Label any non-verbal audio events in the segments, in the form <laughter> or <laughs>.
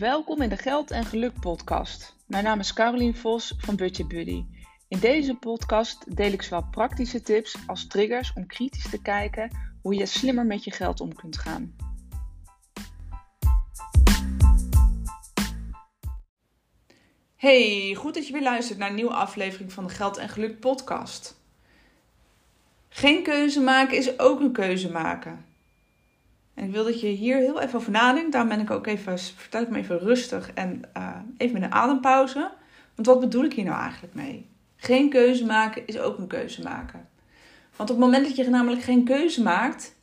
Welkom in de Geld en Geluk podcast. Mijn naam is Carolien Vos van Budget Buddy. In deze podcast deel ik zowel praktische tips als triggers om kritisch te kijken hoe je slimmer met je geld om kunt gaan. Hey, goed dat je weer luistert naar een nieuwe aflevering van de Geld en Geluk podcast. Geen keuze maken is ook een keuze maken. En ik wil dat je hier heel even over nadenkt. Daarom ben ik ook even, vertel ik me even rustig en uh, even met een adempauze. Want wat bedoel ik hier nou eigenlijk mee? Geen keuze maken is ook een keuze maken. Want op het moment dat je namelijk geen keuze maakt,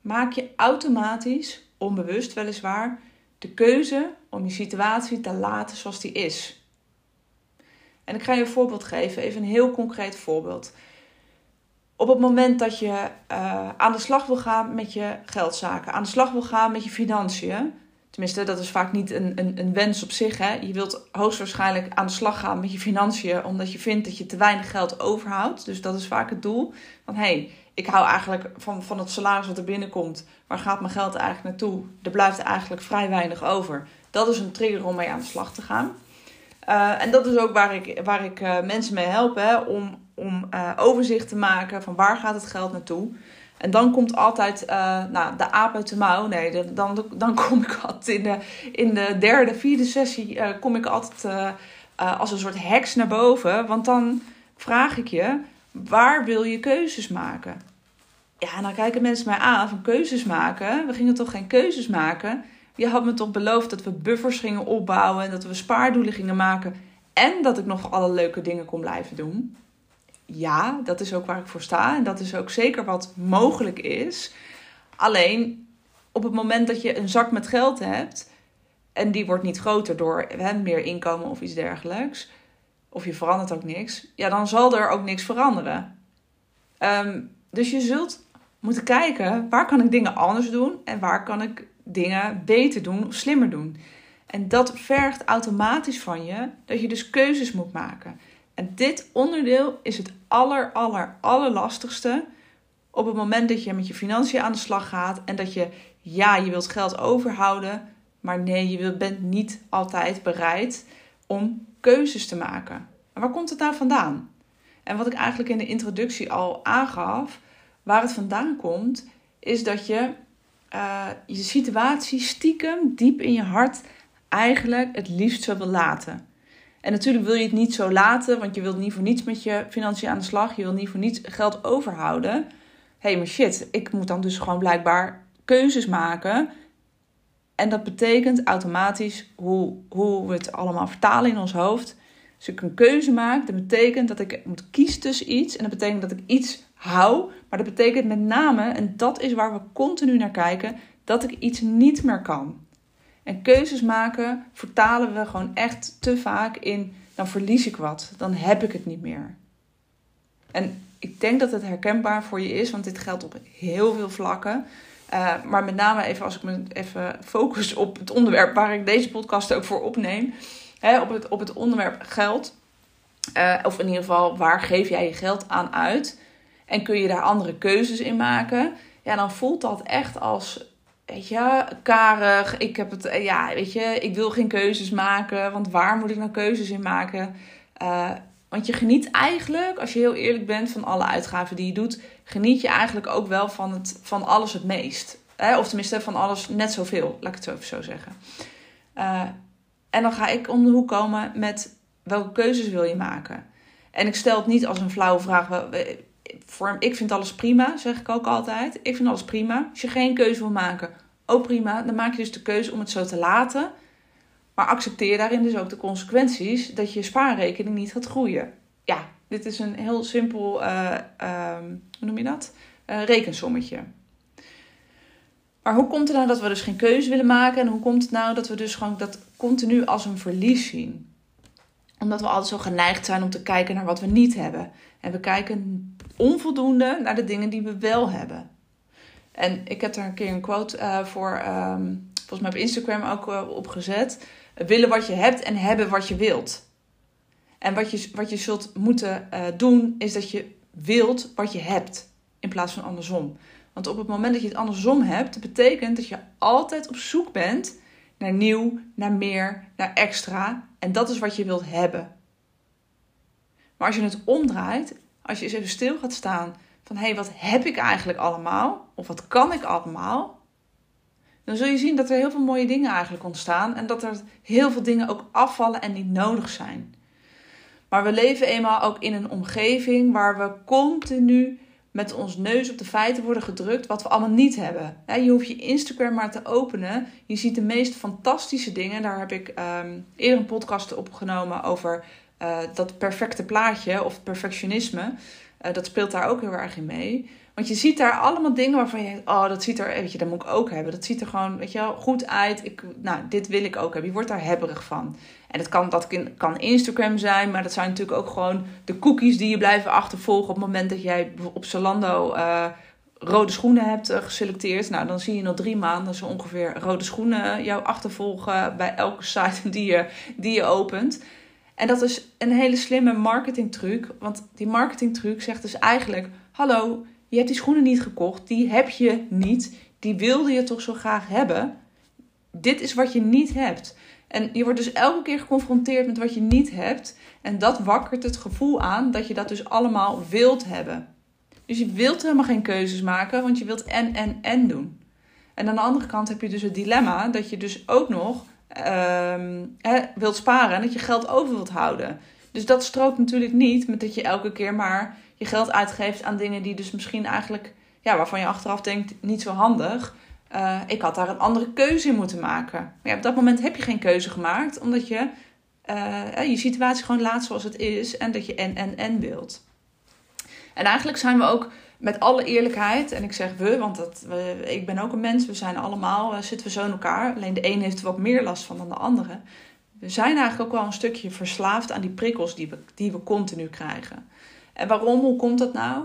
maak je automatisch, onbewust weliswaar, de keuze om je situatie te laten zoals die is. En ik ga je een voorbeeld geven, even een heel concreet voorbeeld op het moment dat je uh, aan de slag wil gaan met je geldzaken, aan de slag wil gaan met je financiën. Tenminste, dat is vaak niet een, een, een wens op zich. Hè? Je wilt hoogstwaarschijnlijk aan de slag gaan met je financiën, omdat je vindt dat je te weinig geld overhoudt. Dus dat is vaak het doel. Van hé, hey, ik hou eigenlijk van, van het salaris wat er binnenkomt. Waar gaat mijn geld eigenlijk naartoe? Er blijft eigenlijk vrij weinig over. Dat is een trigger om mee aan de slag te gaan. Uh, en dat is ook waar ik, waar ik uh, mensen mee help. Hè, om om uh, overzicht te maken van waar gaat het geld naartoe. En dan komt altijd uh, nou, de aap uit de mouw. Nee, dan, dan kom ik altijd in de, in de derde, vierde sessie uh, kom ik altijd als een soort heks naar boven. Want dan vraag ik je, waar wil je keuzes maken? Ja, en dan kijken mensen mij aan van keuzes maken. We gingen toch geen keuzes maken? Je had me toch beloofd dat we buffers gingen opbouwen en dat we spaardoelen gingen maken. En dat ik nog alle leuke dingen kon blijven doen ja, dat is ook waar ik voor sta. En dat is ook zeker wat mogelijk is. Alleen op het moment dat je een zak met geld hebt. En die wordt niet groter door hè, meer inkomen of iets dergelijks. Of je verandert ook niks. Ja, dan zal er ook niks veranderen. Um, dus je zult moeten kijken waar kan ik dingen anders doen. En waar kan ik dingen beter doen of slimmer doen. En dat vergt automatisch van je dat je dus keuzes moet maken. En dit onderdeel is het aller, aller, allerlastigste op het moment dat je met je financiën aan de slag gaat en dat je, ja, je wilt geld overhouden, maar nee, je bent niet altijd bereid om keuzes te maken. Waar komt het nou vandaan? En wat ik eigenlijk in de introductie al aangaf, waar het vandaan komt, is dat je uh, je situatie stiekem diep in je hart eigenlijk het liefst zou wil laten. En natuurlijk wil je het niet zo laten, want je wilt niet voor niets met je financiën aan de slag. Je wilt niet voor niets geld overhouden. Hé, hey, maar shit, ik moet dan dus gewoon blijkbaar keuzes maken. En dat betekent automatisch hoe, hoe we het allemaal vertalen in ons hoofd. Als ik een keuze maak, dat betekent dat ik moet kiezen tussen iets. En dat betekent dat ik iets hou. Maar dat betekent met name, en dat is waar we continu naar kijken, dat ik iets niet meer kan. En keuzes maken vertalen we gewoon echt te vaak in dan verlies ik wat, dan heb ik het niet meer. En ik denk dat het herkenbaar voor je is, want dit geldt op heel veel vlakken. Uh, maar met name even als ik me even focus op het onderwerp waar ik deze podcast ook voor opneem. Hè, op, het, op het onderwerp geld. Uh, of in ieder geval, waar geef jij je geld aan uit? En kun je daar andere keuzes in maken? Ja, dan voelt dat echt als weet je, karig. Ik heb het, eh, ja, weet je, ik wil geen keuzes maken. Want waar moet ik nou keuzes in maken? Uh, want je geniet eigenlijk, als je heel eerlijk bent van alle uitgaven die je doet, geniet je eigenlijk ook wel van, het, van alles het meest. Hè? Of tenminste van alles net zoveel, laat ik het even zo zeggen. Uh, en dan ga ik om de hoek komen met welke keuzes wil je maken? En ik stel het niet als een flauwe vraag ik vind alles prima, zeg ik ook altijd. Ik vind alles prima. Als je geen keuze wil maken, ook prima. Dan maak je dus de keuze om het zo te laten. Maar accepteer daarin dus ook de consequenties dat je spaarrekening niet gaat groeien. Ja, dit is een heel simpel, uh, uh, hoe noem je dat? Uh, rekensommetje. Maar hoe komt het nou dat we dus geen keuze willen maken? En hoe komt het nou dat we dus gewoon dat continu als een verlies zien? Omdat we altijd zo geneigd zijn om te kijken naar wat we niet hebben. En we kijken onvoldoende naar de dingen die we wel hebben. En ik heb daar een keer een quote uh, voor, um, volgens mij op Instagram ook uh, op gezet. Willen wat je hebt en hebben wat je wilt. En wat je, wat je zult moeten uh, doen, is dat je wilt wat je hebt. In plaats van andersom. Want op het moment dat je het andersom hebt, betekent dat je altijd op zoek bent naar nieuw, naar meer, naar extra. En dat is wat je wilt hebben. Maar als je het omdraait, als je eens even stil gaat staan van hé, hey, wat heb ik eigenlijk allemaal? Of wat kan ik allemaal? Dan zul je zien dat er heel veel mooie dingen eigenlijk ontstaan en dat er heel veel dingen ook afvallen en niet nodig zijn. Maar we leven eenmaal ook in een omgeving waar we continu met ons neus op de feiten worden gedrukt wat we allemaal niet hebben. Je hoeft je Instagram maar te openen. Je ziet de meest fantastische dingen. Daar heb ik ehm, eerder een podcast opgenomen over uh, dat perfecte plaatje of perfectionisme. Uh, dat speelt daar ook heel erg in mee. Want je ziet daar allemaal dingen waarvan je denkt, oh, dat ziet er, weet je, dat moet ik ook hebben. Dat ziet er gewoon, weet je wel, goed uit. Ik, nou, dit wil ik ook hebben. Je wordt daar hebberig van. En dat kan, dat kan Instagram zijn, maar dat zijn natuurlijk ook gewoon de cookies die je blijven achtervolgen op het moment dat jij op Zalando rode schoenen hebt geselecteerd. Nou, dan zie je nog drie maanden zo ongeveer rode schoenen jou achtervolgen bij elke site <laughs> die je, die je opent. En dat is een hele slimme marketingtruc. Want die marketingtruc zegt dus eigenlijk: Hallo, je hebt die schoenen niet gekocht, die heb je niet, die wilde je toch zo graag hebben. Dit is wat je niet hebt. En je wordt dus elke keer geconfronteerd met wat je niet hebt. En dat wakkert het gevoel aan dat je dat dus allemaal wilt hebben. Dus je wilt helemaal geen keuzes maken, want je wilt en, en, en doen. En aan de andere kant heb je dus het dilemma dat je dus ook nog uh, wilt sparen en dat je geld over wilt houden. Dus dat strookt natuurlijk niet met dat je elke keer maar je geld uitgeeft aan dingen die dus misschien eigenlijk, ja, waarvan je achteraf denkt, niet zo handig. Uh, ik had daar een andere keuze in moeten maken. Maar op dat moment heb je geen keuze gemaakt, omdat je uh, je situatie gewoon laat zoals het is en dat je en, en, en wilt. En eigenlijk zijn we ook met alle eerlijkheid, en ik zeg we, want dat, ik ben ook een mens, we zijn allemaal, uh, zitten we zo in elkaar. Alleen de een heeft er wat meer last van dan de andere. We zijn eigenlijk ook wel een stukje verslaafd aan die prikkels die we, die we continu krijgen. En waarom? Hoe komt dat nou?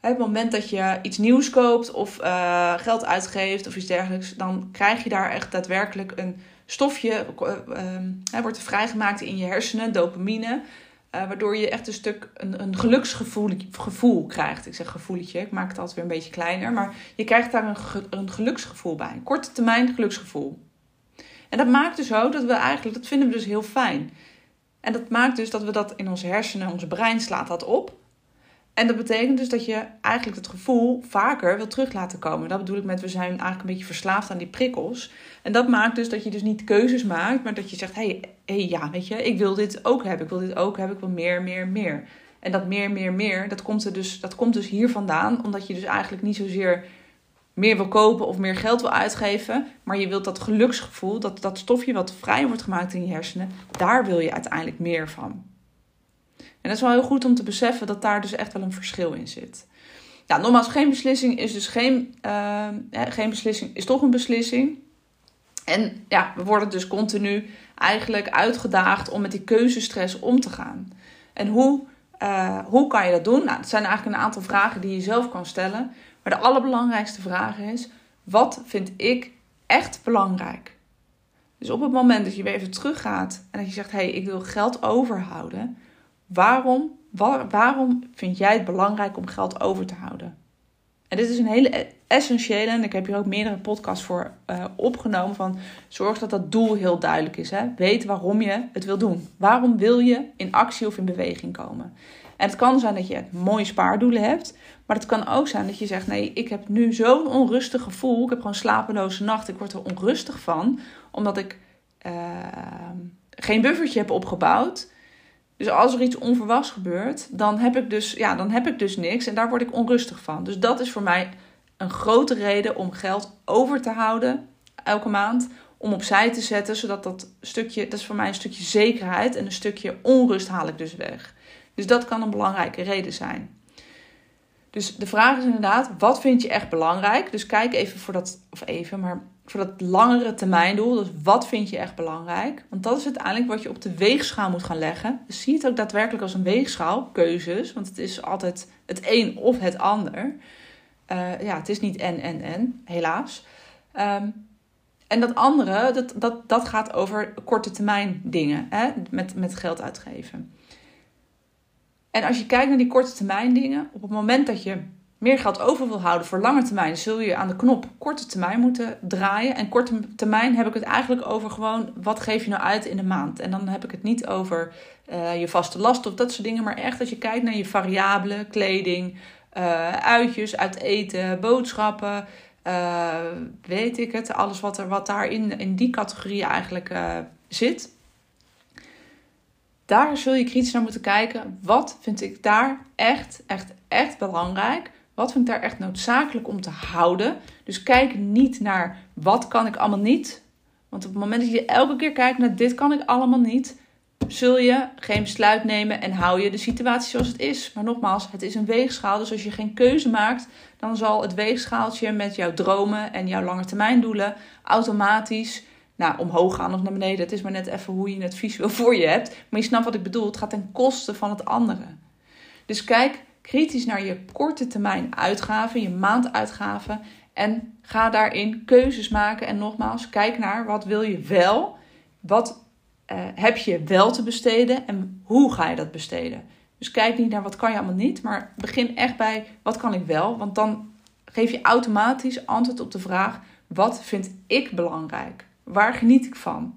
Op het moment dat je iets nieuws koopt of uh, geld uitgeeft of iets dergelijks, dan krijg je daar echt daadwerkelijk een stofje, uh, wordt er vrijgemaakt in je hersenen, dopamine. Uh, waardoor je echt een stuk een, een geluksgevoel gevoel krijgt. Ik zeg gevoeletje, ik maak het altijd weer een beetje kleiner. Maar je krijgt daar een, een geluksgevoel bij. Een korte termijn geluksgevoel. En dat maakt dus ook dat we eigenlijk, dat vinden we dus heel fijn. En dat maakt dus dat we dat in onze hersenen, onze brein slaat dat op. En dat betekent dus dat je eigenlijk het gevoel vaker wil terug laten komen. Dat bedoel ik met we zijn eigenlijk een beetje verslaafd aan die prikkels. En dat maakt dus dat je dus niet keuzes maakt, maar dat je zegt: hé, hey, hey, ja, weet je, ik wil dit ook hebben. Ik wil dit ook hebben. Ik wil meer, meer, meer. En dat meer, meer, meer, dat komt, er dus, dat komt dus hier vandaan, omdat je dus eigenlijk niet zozeer meer wil kopen of meer geld wil uitgeven, maar je wilt dat geluksgevoel, dat, dat stofje wat vrij wordt gemaakt in je hersenen, daar wil je uiteindelijk meer van. En dat is wel heel goed om te beseffen dat daar dus echt wel een verschil in zit. Ja, nogmaals, geen beslissing is dus geen, uh, geen beslissing, is toch een beslissing. En ja, we worden dus continu eigenlijk uitgedaagd om met die keuzestress om te gaan. En hoe, uh, hoe kan je dat doen? Nou, het zijn eigenlijk een aantal vragen die je zelf kan stellen. Maar de allerbelangrijkste vraag is: wat vind ik echt belangrijk? Dus op het moment dat je weer even teruggaat en dat je zegt: hé, hey, ik wil geld overhouden. Waarom, waarom vind jij het belangrijk om geld over te houden? En dit is een hele essentiële, en ik heb hier ook meerdere podcasts voor uh, opgenomen, van zorg dat dat doel heel duidelijk is. Hè? Weet waarom je het wil doen. Waarom wil je in actie of in beweging komen? En het kan zijn dat je mooie spaardoelen hebt, maar het kan ook zijn dat je zegt: nee, ik heb nu zo'n onrustig gevoel, ik heb gewoon slapeloze nacht, ik word er onrustig van, omdat ik uh, geen buffertje heb opgebouwd. Dus als er iets onverwachts gebeurt, dan heb, ik dus, ja, dan heb ik dus niks en daar word ik onrustig van. Dus dat is voor mij een grote reden om geld over te houden elke maand. Om opzij te zetten, zodat dat stukje, dat is voor mij een stukje zekerheid en een stukje onrust haal ik dus weg. Dus dat kan een belangrijke reden zijn. Dus de vraag is inderdaad, wat vind je echt belangrijk? Dus kijk even voor dat, of even, maar voor dat langere termijndoel. Dus wat vind je echt belangrijk? Want dat is uiteindelijk wat je op de weegschaal moet gaan leggen. Dus zie het ook daadwerkelijk als een weegschaal, keuzes. Want het is altijd het een of het ander. Uh, ja, het is niet en, en, en, helaas. Um, en dat andere, dat, dat, dat gaat over korte termijn dingen. Hè? Met, met geld uitgeven. En als je kijkt naar die korte termijn dingen, op het moment dat je meer geld over wil houden voor lange termijn, zul je aan de knop korte termijn moeten draaien. En korte termijn heb ik het eigenlijk over gewoon wat geef je nou uit in de maand. En dan heb ik het niet over uh, je vaste last of dat soort dingen, maar echt als je kijkt naar je variabelen, kleding, uh, uitjes, uit eten, boodschappen, uh, weet ik het, alles wat, er, wat daar in, in die categorie eigenlijk zit. Daar zul je kritisch naar moeten kijken. Wat vind ik daar echt, echt, echt belangrijk? Wat vind ik daar echt noodzakelijk om te houden? Dus kijk niet naar wat kan ik allemaal niet. Want op het moment dat je elke keer kijkt naar dit kan ik allemaal niet, zul je geen besluit nemen en hou je de situatie zoals het is. Maar nogmaals, het is een weegschaal. Dus als je geen keuze maakt, dan zal het weegschaaltje met jouw dromen en jouw langetermijndoelen automatisch nou, omhoog gaan of naar beneden. Het is maar net even hoe je het visueel <laughs> voor je hebt. Maar je snapt wat ik bedoel. Het gaat ten koste van het andere. Dus kijk kritisch naar je korte termijn uitgaven, je maanduitgaven. En ga daarin keuzes maken. En nogmaals, kijk naar wat wil je wel. Wat uh, heb je wel te besteden en hoe ga je dat besteden? Dus kijk niet naar wat kan je allemaal niet, maar begin echt bij wat kan ik wel. Want dan geef je automatisch antwoord op de vraag: wat vind ik belangrijk? Waar geniet ik van?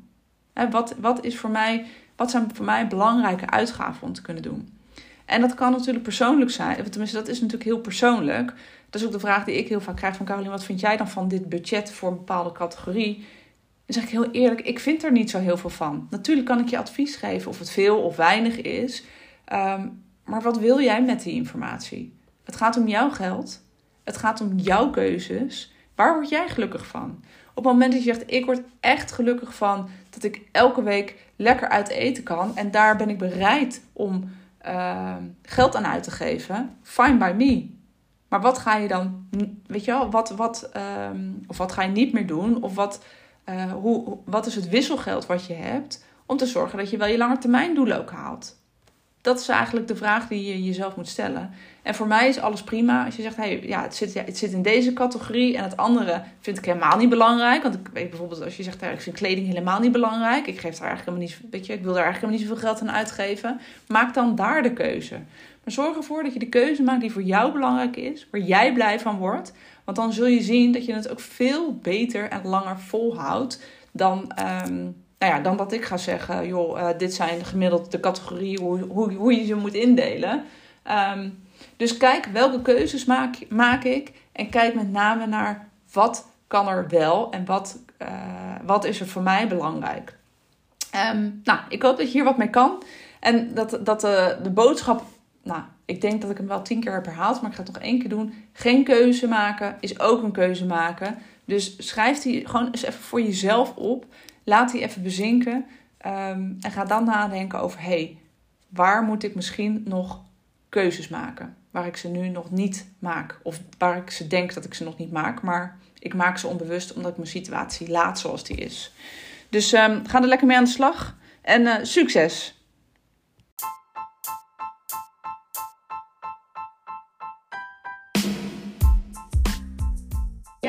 wat, wat, is voor mij, wat zijn voor mij belangrijke uitgaven om te kunnen doen? En dat kan natuurlijk persoonlijk zijn. Tenminste, dat is natuurlijk heel persoonlijk. Dat is ook de vraag die ik heel vaak krijg van Caroline. Wat vind jij dan van dit budget voor een bepaalde categorie? Dan zeg ik heel eerlijk, ik vind er niet zo heel veel van. Natuurlijk kan ik je advies geven of het veel of weinig is. Ehm, maar wat wil jij met die informatie? Het gaat om jouw geld. Het gaat om jouw keuzes. Waar word jij gelukkig van? Op het moment dat je zegt, ik word echt gelukkig van dat ik elke week lekker uit eten kan. En daar ben ik bereid om ehm, geld aan uit te geven. Fine by me. Maar wat ga je dan, weet je wel, wat, wat, ehm, of wat ga je niet meer doen? Of wat, uh, hoe, wat is het wisselgeld wat je hebt om te zorgen dat je wel je langetermijndoelen ook haalt? Dat is eigenlijk de vraag die je jezelf moet stellen. En voor mij is alles prima. Als je zegt, hey, ja, het, zit, ja, het zit in deze categorie en het andere vind ik helemaal niet belangrijk. Want ik weet bijvoorbeeld, als je zegt, ik vind kleding helemaal niet belangrijk. Ik geef daar eigenlijk helemaal niet, weet je, ik wil daar eigenlijk helemaal niet zoveel geld aan uitgeven. Maak dan daar de keuze. Maar zorg ervoor dat je de keuze maakt die voor jou belangrijk is, waar jij blij van wordt. Want dan zul je zien dat je het ook veel beter en langer volhoudt dan, um, nou ja, dan dat ik ga zeggen: joh, uh, dit zijn gemiddeld de categorieën hoe, hoe, hoe je ze moet indelen. Um, dus kijk welke keuzes maak, maak ik en kijk met name naar wat kan er wel en wat, uh, wat is er voor mij belangrijk. Um, nou, ik hoop dat je hier wat mee kan. En dat, dat de boodschap nou, ik denk dat ik hem wel tien keer heb herhaald, maar ik ga het nog één keer doen. Geen keuze maken is ook een keuze maken. Dus schrijf die gewoon eens even voor jezelf op. Laat die even bezinken. Um, en ga dan nadenken over: hé, hey, waar moet ik misschien nog keuzes maken? Waar ik ze nu nog niet maak. Of waar ik ze denk dat ik ze nog niet maak. Maar ik maak ze onbewust omdat ik mijn situatie laat zoals die is. Dus um, ga er lekker mee aan de slag. En uh, succes!